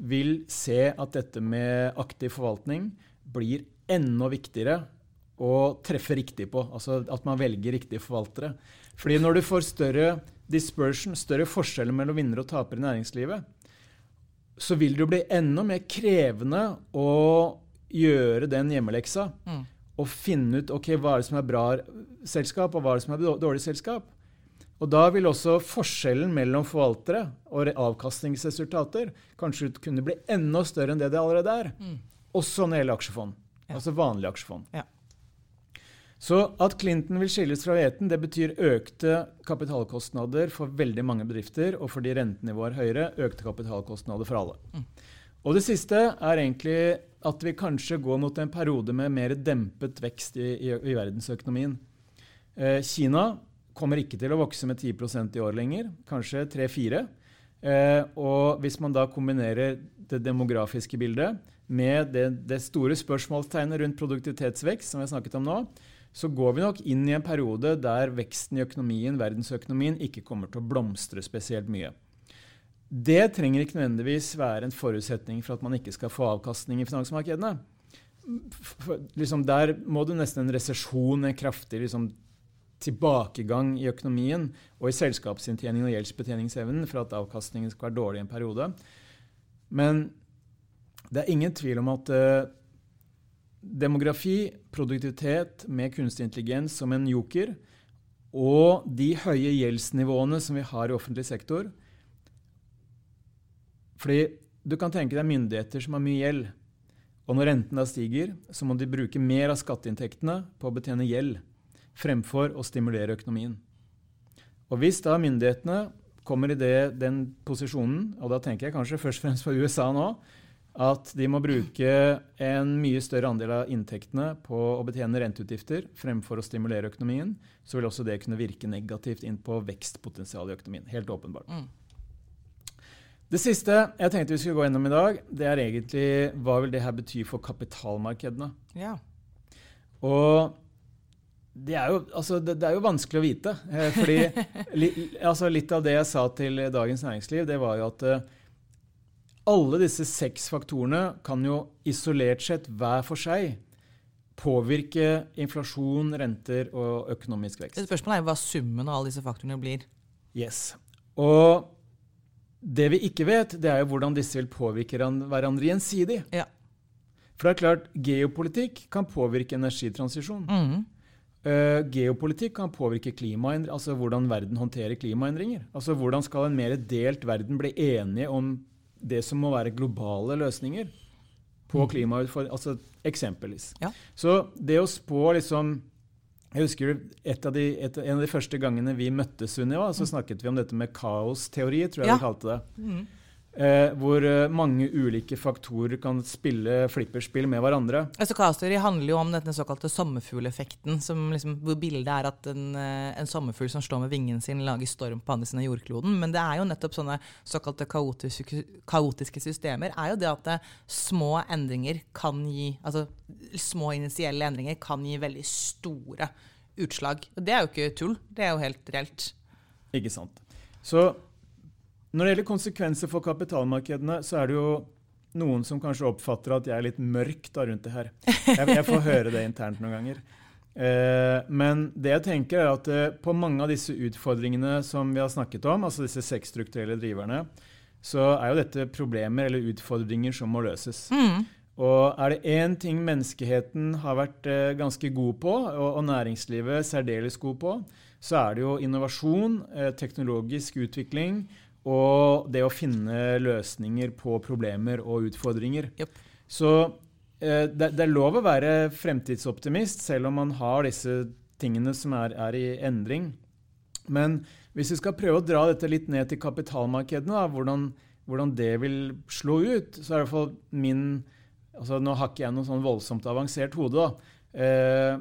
vil se at dette med aktiv forvaltning blir enda viktigere å treffe riktig på. Altså at man velger riktige forvaltere. Fordi når du får større dispersion, større forskjeller mellom vinnere og tapere i næringslivet, så vil det jo bli enda mer krevende å gjøre den hjemmeleksa. Mm. Og finne ut ok, hva er det som er bra selskap, og hva er det som er dårlig selskap. Og da vil også forskjellen mellom forvaltere og avkastningsresultater kanskje kunne bli enda større enn det det allerede er. Mm. Også når det gjelder aksjefond. Ja. Altså vanlige aksjefond. Ja. Så at Clinton vil skilles fra Veten, det betyr økte kapitalkostnader for veldig mange bedrifter, og fordi rentenivået er høyere, økte kapitalkostnader for alle. Mm. Og det siste er egentlig at vi kanskje går mot en periode med mer dempet vekst i, i, i verdensøkonomien. Eh, Kina kommer ikke til å vokse med 10% i år lenger, kanskje 3-4. Eh, og hvis man da kombinerer det demografiske bildet med det, det store spørsmålstegnet rundt produktivitetsvekst, som vi har snakket om nå, så går vi nok inn i en periode der veksten i økonomien, verdensøkonomien, ikke kommer til å blomstre spesielt mye. Det trenger ikke nødvendigvis være en forutsetning for at man ikke skal få avkastning i finansmarkedene. Liksom, der må du nesten en resesjon, en kraftig liksom, tilbakegang i økonomien og i selskapsinntjening og gjeldsbetjeningsevnen for at avkastningen skal være dårlig i en periode. Men det er ingen tvil om at uh, demografi, produktivitet med kunstig intelligens som en joker, og de høye gjeldsnivåene som vi har i offentlig sektor Fordi du kan tenke deg myndigheter som har mye gjeld. Og når renten da stiger, så må de bruke mer av skatteinntektene på å betjene gjeld fremfor å stimulere økonomien. Og hvis da myndighetene kommer i det, den posisjonen, og da tenker jeg kanskje først og fremst på USA nå, at de må bruke en mye større andel av inntektene på å betjene renteutgifter fremfor å stimulere økonomien, så vil også det kunne virke negativt inn på vekstpotensialet i økonomien. Helt åpenbart. Mm. Det siste jeg tenkte vi skulle gå gjennom i dag, det er egentlig hva vil det her bety for kapitalmarkedene. Ja. Og det er, jo, altså, det, det er jo vanskelig å vite. Eh, fordi li, altså, Litt av det jeg sa til Dagens Næringsliv, det var jo at eh, alle disse seks faktorene kan jo isolert sett hver for seg påvirke inflasjon, renter og økonomisk vekst. Spørsmålet er hva summen av alle disse faktorene blir. Yes. Og det vi ikke vet, det er jo hvordan disse vil påvirke hverandre gjensidig. Ja. For det er klart, geopolitikk kan påvirke energitransisjon. Mm. Uh, geopolitikk kan påvirke klimaendringer, altså hvordan verden håndterer klimaendringer. Altså Hvordan skal en mer delt verden bli enige om det som må være globale løsninger på mm. klimautfordringer? Altså eksempelvis. Ja. Så det å spå liksom jeg husker av de, et, En av de første gangene vi møttes, Sunniva, så mm. snakket vi om dette med kaosteori, tror jeg ja. vi kalte det. Mm. Eh, hvor eh, mange ulike faktorer kan spille flipperspill med hverandre. Altså Kaosteori handler jo om denne såkalte sommerfugleffekten. Liksom, hvor bildet er at en, eh, en sommerfugl som slår med vingen sin, lager storm på andre siden av jordkloden. Men det er jo nettopp sånne såkalte kaotiske, kaotiske systemer er jo det at det, eh, små endringer kan gi Altså små initielle endringer kan gi veldig store utslag. Og det er jo ikke tull. Det er jo helt reelt. Ikke sant. Så når det gjelder konsekvenser for kapitalmarkedene, så er det jo noen som kanskje oppfatter at jeg er litt mørk da rundt det her. Jeg, jeg får høre det internt noen ganger. Eh, men det jeg tenker er at eh, på mange av disse utfordringene som vi har snakket om, altså disse seks strukturelle driverne, så er jo dette problemer eller utfordringer som må løses. Mm. Og er det én ting menneskeheten har vært eh, ganske god på, og, og, næringslivet særdeles god på, så er det jo innovasjon, eh, teknologisk utvikling og det å finne løsninger på problemer og utfordringer. Yep. Så eh, det, det, er lov å være fremtidsoptimist, selv om man har disse tingene som er, er, i endring. Men hvis vi skal prøve å dra dette litt ned til kapitalmarkedene, da, hvordan, hvordan, det vil slå ut, så er det i hvert fall min altså Nå har ikke jeg noe sånn voldsomt avansert hode, da. Eh,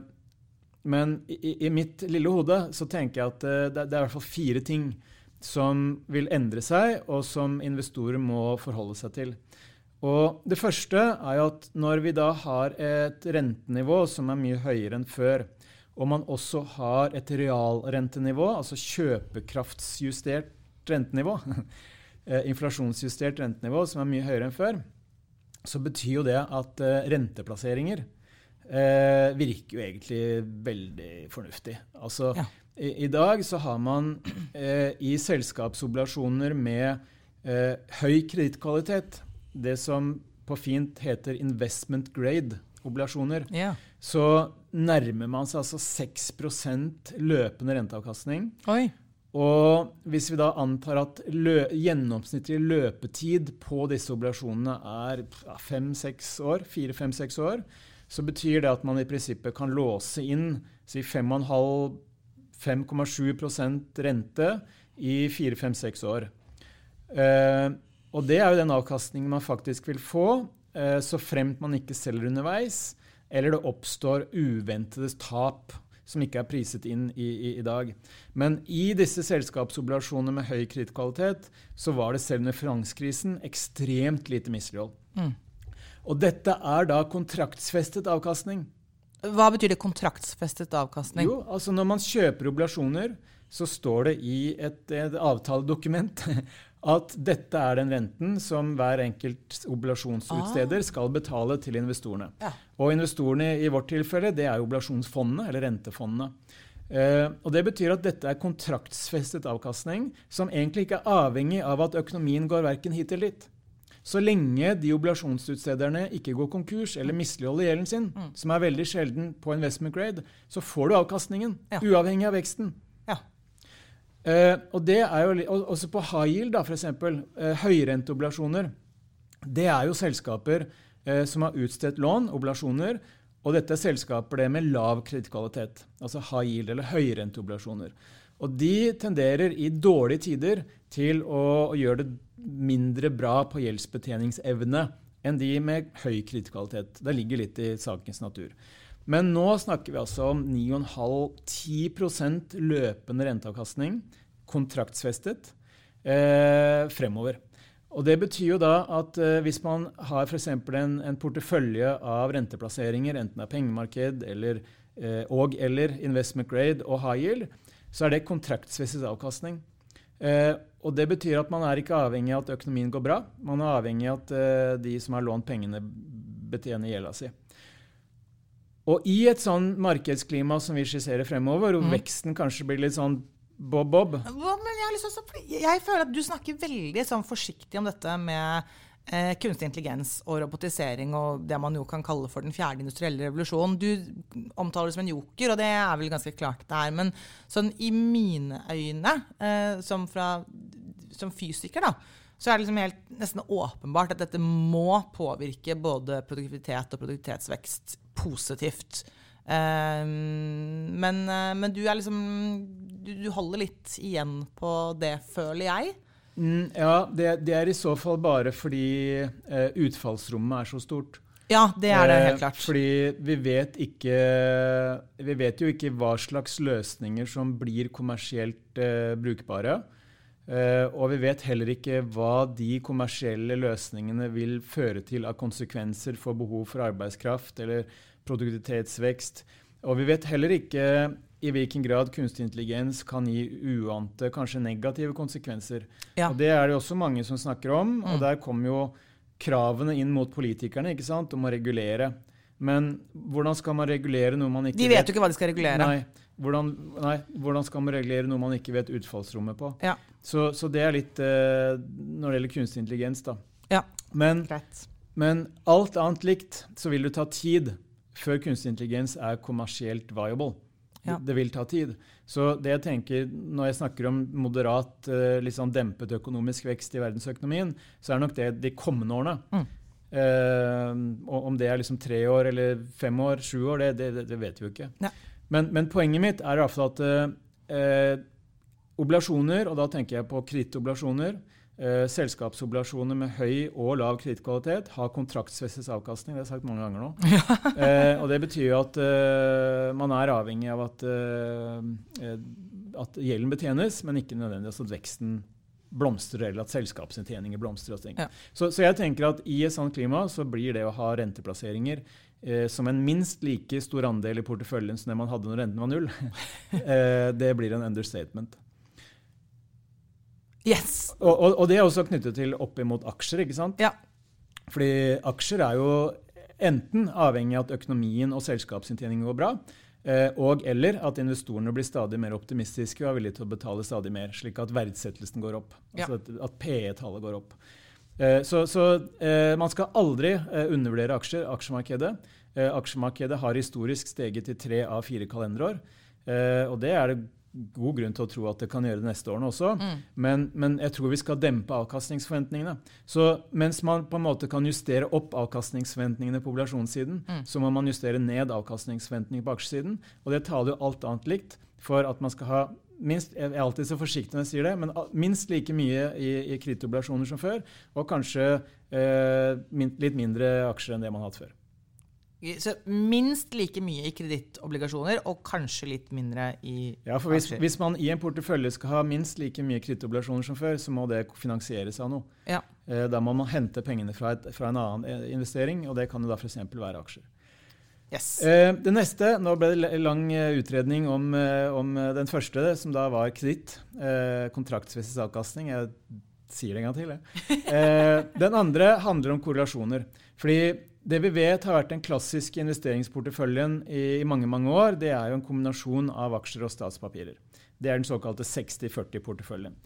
men i, i, mitt lille hode så tenker jeg at eh, det, det er i hvert fall fire ting som vil endre seg, og som investorer må forholde seg til. Og Det første er at når vi da har et rentenivå som er mye høyere enn før, og man også har et realrentenivå, altså kjøpekraftsjustert rentenivå, eh, inflasjonsjustert rentenivå som er mye høyere enn før, så betyr jo det at eh, renteplasseringer eh, virker jo egentlig veldig fornuftig. Altså, ja. I, I, dag så har man eh, i selskapsobligasjoner med eh, høy kredittkvalitet, det som på fint heter investment grade-obligasjoner, ja. så nærmer man seg altså 6 løpende renteavkastning. Oi. Og hvis vi da antar at lø gjennomsnittlig løpetid på disse obligasjonene er fem-seks år, fire-fem-seks år, så betyr det at man i prinsippet kan låse inn si 5,5 5,7% rente i 4-5-6 år. Eh, og det er jo den avkastningen man faktisk vil få, eh, så fremt man ikke selger underveis, eller det oppstår uventede tap som ikke er priset inn i, i, i dag. Men i disse selskapsobligasjonene med høy kredittkvalitet så var det selv under finanskrisen ekstremt lite mislighold. Mm. Og dette er da kontraktsfestet avkastning. Hva betyr det kontraktsfestet avkastning? Jo, altså Når man kjøper obligasjoner, så står det i et, et avtaledokument at dette er den renten som hver enkelt obligasjonsutsteder ah. skal betale til investorene. Ja. Og investorene i vårt tilfelle det er obligasjonsfondene, eller rentefondene. Uh, og Det betyr at dette er kontraktsfestet avkastning, som egentlig ikke er avhengig av at økonomien går verken hit eller dit. Så lenge de obligasjonsutstederne ikke går konkurs eller misligholder gjelden sin, mm. som er veldig sjelden på investment grade, så får du avkastningen, ja. uavhengig av veksten. Ja. Uh, og det er jo, Også på high yield, da, f.eks. Eh, høyrenteobligasjoner. Det er jo selskaper uh, som har utstedt lån, oblasjoner, og dette er selskaper det med lav kredittkvalitet. Altså high yield eller høyrenteobligasjoner. Og de tenderer i dårlige tider til å, gjøre det mindre bra på gjeldsbetjeningsevne enn de med høy kredittkvalitet. Det ligger litt i sakens natur. Men nå snakker vi altså om 9,5-10 løpende renteavkastning, kontraktsfestet, eh, fremover. Og Det betyr jo da at eh, hvis man har f.eks. En, en portefølje av renteplasseringer, enten det er pengemarked eller, eh, og eller investment grade og high yield, så er det kontraktsfestet avkastning. Eh, og Det betyr at man er ikke avhengig av at økonomien går bra. Man er avhengig av at eh, de som har lånt pengene, betjener gjelda si. Og i et sånn markedsklima som vi skisserer fremover, hvor mm. veksten kanskje blir litt sånn bob-bob jeg, jeg, føler at du snakker veldig sånn forsiktig om dette med eh, kunstig intelligens og robotisering og det man jo kan kalle for den fjerde industrielle revolusjonen. Du omtaler det som en joker, og det er vel ganske klart det er. Men sånn i mine øyne, eh, som, fra, som fysiker, da, så er det liksom helt nesten åpenbart at dette må påvirke både produktivitet og produktivitetsvekst positivt. Eh, men, eh, men, du er liksom du, du, holder litt igjen på det, føler jeg. Mm, ja, det, det, er i så fall bare fordi eh, utfallsrommet er så stort. Ja, det er det helt klart. Eh, fordi vi vet ikke Vi vet jo ikke hva slags løsninger som blir kommersielt eh, brukbare. Eh, og vi vet heller ikke hva de kommersielle løsningene vil føre til av konsekvenser for behov for arbeidskraft eller produktivitetsvekst. Og vi vet heller ikke i hvilken grad kunstig intelligens kan gi uante, kanskje negative konsekvenser. Ja. Og Det er det også mange som snakker om. Mm. Og der kommer jo kravene inn mot politikerne ikke sant, om å regulere. Men hvordan skal man regulere noe man ikke vet? De vet jo ikke hva de skal regulere. Nei. Hvordan, nei, hvordan skal man regulere noe man ikke vet utfallsrommet på? Ja. Så, så, det er litt uh, når det gjelder kunstig intelligens, da. Ja. Men, men alt annet likt så vil det ta tid før kunstig intelligens er kommersielt viable. Ja. Det, vil ta tid. Så det jeg tenker når jeg snakker om moderat, eh, litt sånn dempet økonomisk vekst i verdensøkonomien, så er nok det de kommende årene. Mm. Eh, om det er liksom tre år eller fem år, sju år, det, det, det vet vi jo ikke. Ja. Men, men, poenget mitt er iallfall at eh, oblasjoner, og da tenker jeg på kredittobligasjoner, Eh, selskapsobligasjoner med høy og lav kredittkvalitet har kontraktsfestet avkastning. Det har jeg sagt mange ganger nå. eh, og Det betyr jo at eh, man er avhengig av at, eh, at gjelden betjenes, men ikke nødvendigvis at veksten blomstrer eller at selskapsinntjeninger blomstrer. Ja. Så, så, jeg tenker at i et sånt klima så blir det å ha renteplasseringer eh, som en minst like stor andel i porteføljen som det man hadde når renten var null, eh, det blir en understatement. Yes. Og, og, og, det er også knyttet til opp imot aksjer. ikke sant? Ja. Fordi aksjer er jo enten avhengig av at økonomien og selskapsinntjeningen går bra, eh, og eller at investorene blir stadig mer optimistiske og er villige til å betale stadig mer, slik at verdsettelsen går opp. Altså ja. at, at PE-tallet går opp. Eh, så, så eh, man skal aldri undervurdere aksjer, aksjemarkedet. Aksjemarkedet har historisk steget til tre av fire kalenderår. Og det er det god grunn til å tro at det kan gjøre det neste årene også. Mm. Men, men, jeg tror vi skal dempe avkastningsforventningene. Så mens man på en måte kan justere opp avkastningsforventningene på populasjonssiden, mm. så må man justere ned avkastningsforventningene på aksjesiden. Og det taler jo alt annet likt for at man skal ha minst, jeg er alltid så forsiktig når jeg sier det, men minst like mye i, i kredittobligasjoner som før, og kanskje eh, min, litt mindre aksjer enn det man har hatt før. Så minst like mye i kredittobligasjoner, og kanskje litt mindre i Ja, for hvis, hvis, man i en portefølje skal ha minst like mye kredittobligasjoner som før, så må det finansieres av noe. Ja. Eh, da må man hente pengene fra, et, fra, en annen eh, investering, og det kan jo da f.eks. være aksjer. Yes. Eh, det neste, Nå ble det lang utredning om, om den første, som da var kreditt. kontraktsvis avkastning. Jeg sier det en gang til. Jeg. Den andre handler om korrelasjoner. Fordi det vi vet har vært den klassiske investeringsporteføljen i, i, mange mange år, det er jo en kombinasjon av aksjer og statspapirer. Det er den såkalte 60-40-porteføljen.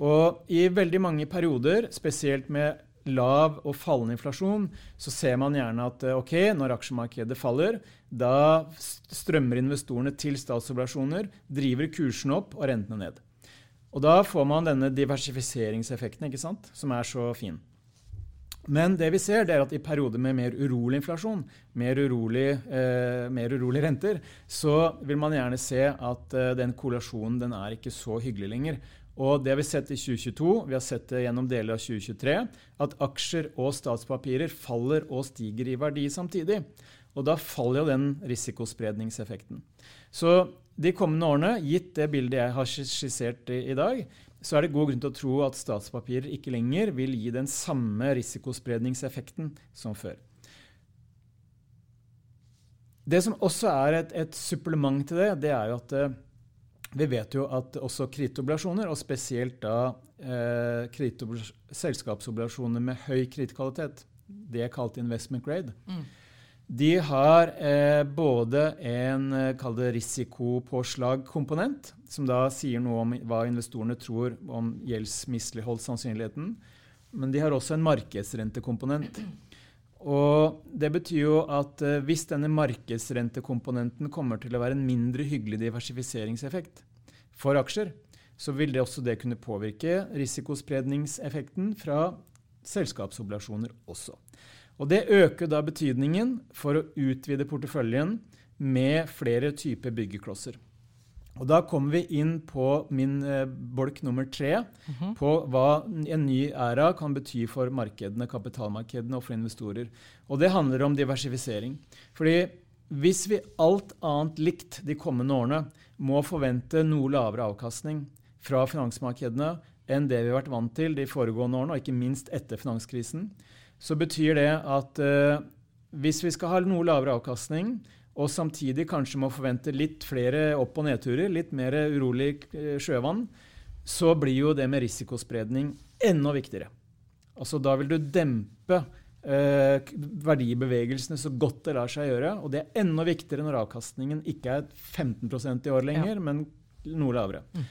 Og I veldig mange perioder, spesielt med lav og fallende inflasjon, så ser man gjerne at eh, ok, når aksjemarkedet faller, da strømmer investorene til statsobligasjoner, driver kursene opp og rentene ned. Og Da får man denne diversifiseringseffekten, ikke sant, som er så fin. Men det vi ser, det er at i perioder med mer urolig inflasjon, mer urolig, eh, mer urolig renter, så vil man gjerne se at eh, den korrelasjonen den er ikke så hyggelig lenger. Og det har vi sett i 2022, vi har sett det gjennom deler av 2023, at aksjer og statspapirer faller og stiger i verdi samtidig. Og da faller jo den risikospredningseffekten. Så de kommende årene, gitt det bildet jeg har skissert i, i dag, så er det god grunn til å tro at statspapirer ikke lenger vil gi den samme risikospredningseffekten som før. Det som også er et, et supplement til det, det er jo at eh, vi vet jo at også kredittobligasjoner, og spesielt da eh, selskapsobligasjoner med høy kredittkvalitet, det er kalt investment grade, mm. De har eh, både en eh, risikopåslagkomponent, som da sier noe om hva investorene tror om gjeldsmisligholdssannsynligheten, men de har også en markedsrentekomponent. Og Det betyr jo at eh, hvis denne markedsrentekomponenten kommer til å være en mindre hyggelig diversifiseringseffekt for aksjer, så vil det også det kunne påvirke risikospredningseffekten fra selskapsobligasjoner også. Og Det øker da betydningen for å utvide porteføljen med flere typer byggeklosser. Og Da kommer vi inn på min eh, bolk nummer tre, mm -hmm. på hva en ny æra kan bety for markedene, kapitalmarkedene og for investorer. Og Det handler om diversifisering. Fordi hvis vi alt annet likt de kommende årene må forvente noe lavere avkastning fra finansmarkedene enn det vi har vært vant til de foregående årene, og ikke minst etter finanskrisen, så betyr det at eh, hvis vi skal ha noe lavere avkastning, og samtidig kanskje må forvente litt flere opp- og nedturer, litt mer urolig eh, sjøvann, så blir jo det med risikospredning enda viktigere. Altså Da vil du dempe eh, verdibevegelsene så godt det lar seg gjøre. Og det er enda viktigere når avkastningen ikke er 15% i år lenger, ja. men noe lavere. Mm.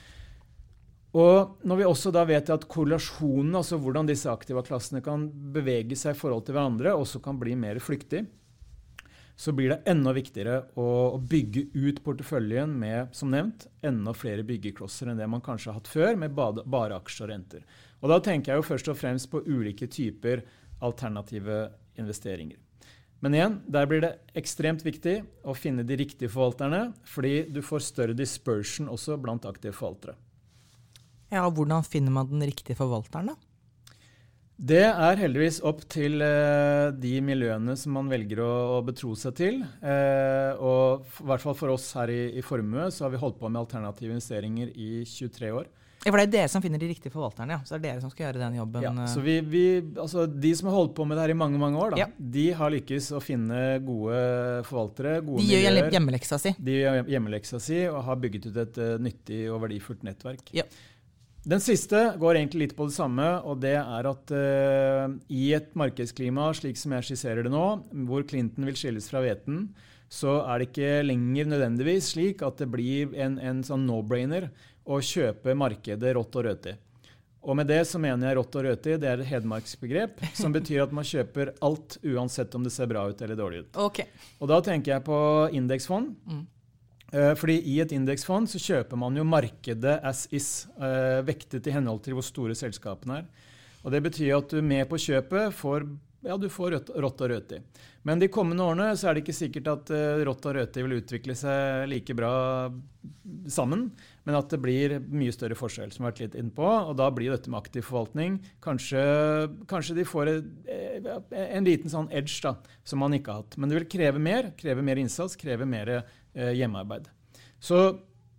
Og når vi også da vet at korrelasjonen, altså hvordan disse aktiva klassene kan bevege seg i forhold til hverandre, også kan bli mer flyktig, så blir det enda viktigere å, bygge ut porteføljen med som nevnt, enda flere byggeklosser enn det man kanskje har hatt før, med bare aksjer og renter. Og Da tenker jeg jo først og fremst på ulike typer alternative investeringer. Men igjen, der blir det ekstremt viktig å finne de riktige forvalterne, fordi du får større dispersion også blant aktive forvaltere. Ja, og Hvordan finner man den riktige forvalteren, da? Det er heldigvis opp til eh, de miljøene som man velger å, å betro seg til. Eh, og i hvert fall for oss her i, i Formue så har vi holdt på med alternative investeringer i 23 år. Ja, For det er dere som finner de riktige forvalterne? ja. Så det er dere som skal gjøre den jobben? Ja, så vi, vi, altså De som har holdt på med det her i mange mange år, da, ja. de har lykkes å finne gode forvaltere. gode De gjør hjemmeleksa si. De gjør hjemmeleksa si og har bygget ut et uh, nyttig og verdifullt nettverk. Ja. Den siste går egentlig litt på det samme, og det er at uh, i et markedsklima slik som jeg skisserer det nå, hvor Clinton vil skilles fra hveten, så er det ikke lenger nødvendigvis slik at det blir en, en sånn no-brainer å kjøpe markedet rått og rødt i. Og med det så mener jeg rått og røti det er et hedmarksbegrep som betyr at man kjøper alt uansett om det ser bra ut eller dårlig ut. Okay. Og da tenker jeg på indeksfond. Mm. Eh, fordi I et indeksfond så kjøper man jo markedet as is, eh, vektet i henhold til hvor store selskapene er. Og Det betyr at du med på kjøpet får, ja, du får rått, og røti. Men de kommende årene så er det ikke sikkert at uh, rått og røti vil utvikle seg like bra sammen, men at det blir mye større forskjell, som har vært litt inne på. Og da blir dette med aktiv forvaltning Kanskje, kanskje de får en, en liten sånn edge da, som man ikke har hatt. Men det vil kreve mer, kreve mer innsats, kreve mer Eh, hjemmearbeid. Så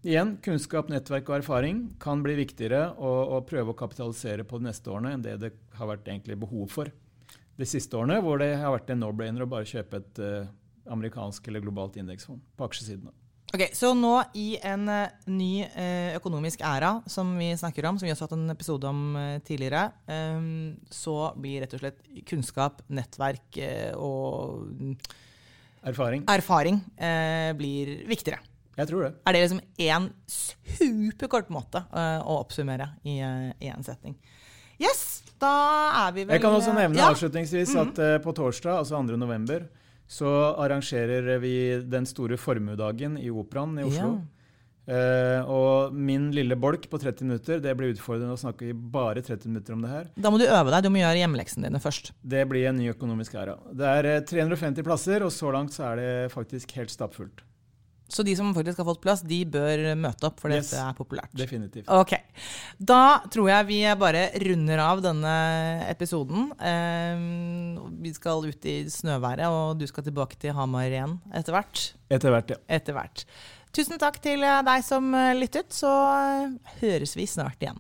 igjen, kunnskap, nettverk og erfaring kan bli viktigere å, å, prøve å kapitalisere på de neste årene enn det det har vært egentlig behov for de siste årene, hvor det har vært en no-brainer å bare kjøpe et uh, amerikansk eller globalt indeksfond på aksjesidene. Ok, Så nå i en uh, ny økonomisk æra som vi snakker om, som vi også har hatt en episode om tidligere, så blir rett og slett kunnskap, nettverk og Erfaring. Erfaring eh, blir viktigere. Jeg tror det. Er det liksom én superkort måte eh, å oppsummere i én uh, setning? Yes, da er vi vel Jeg kan også nevne ja. avslutningsvis mm -hmm. at på torsdag, altså 2. november, så arrangerer vi den store formuedagen i Operaen i Oslo. Ja. Uh, og min lille bolk på 30 minutter, det blir utfordrende å snakke i bare 30 minutter om det her. Da må du øve deg, du må gjøre hjemmeleksene dine først. Det blir en ny økonomisk æra. Det er 350 eh, plasser, og så langt så er det faktisk helt stappfullt. Så de som faktisk har fått plass, de bør møte opp, for Yes. dette er populært. Definitivt. Ok. Da tror jeg vi bare runder av denne episoden. Uh, vi skal ut i snøværet, og du skal tilbake til Hamar igjen etter hvert. Etter hvert, ja. Etter hvert. Tusen takk til deg som lyttet, så høres vi snart igjen.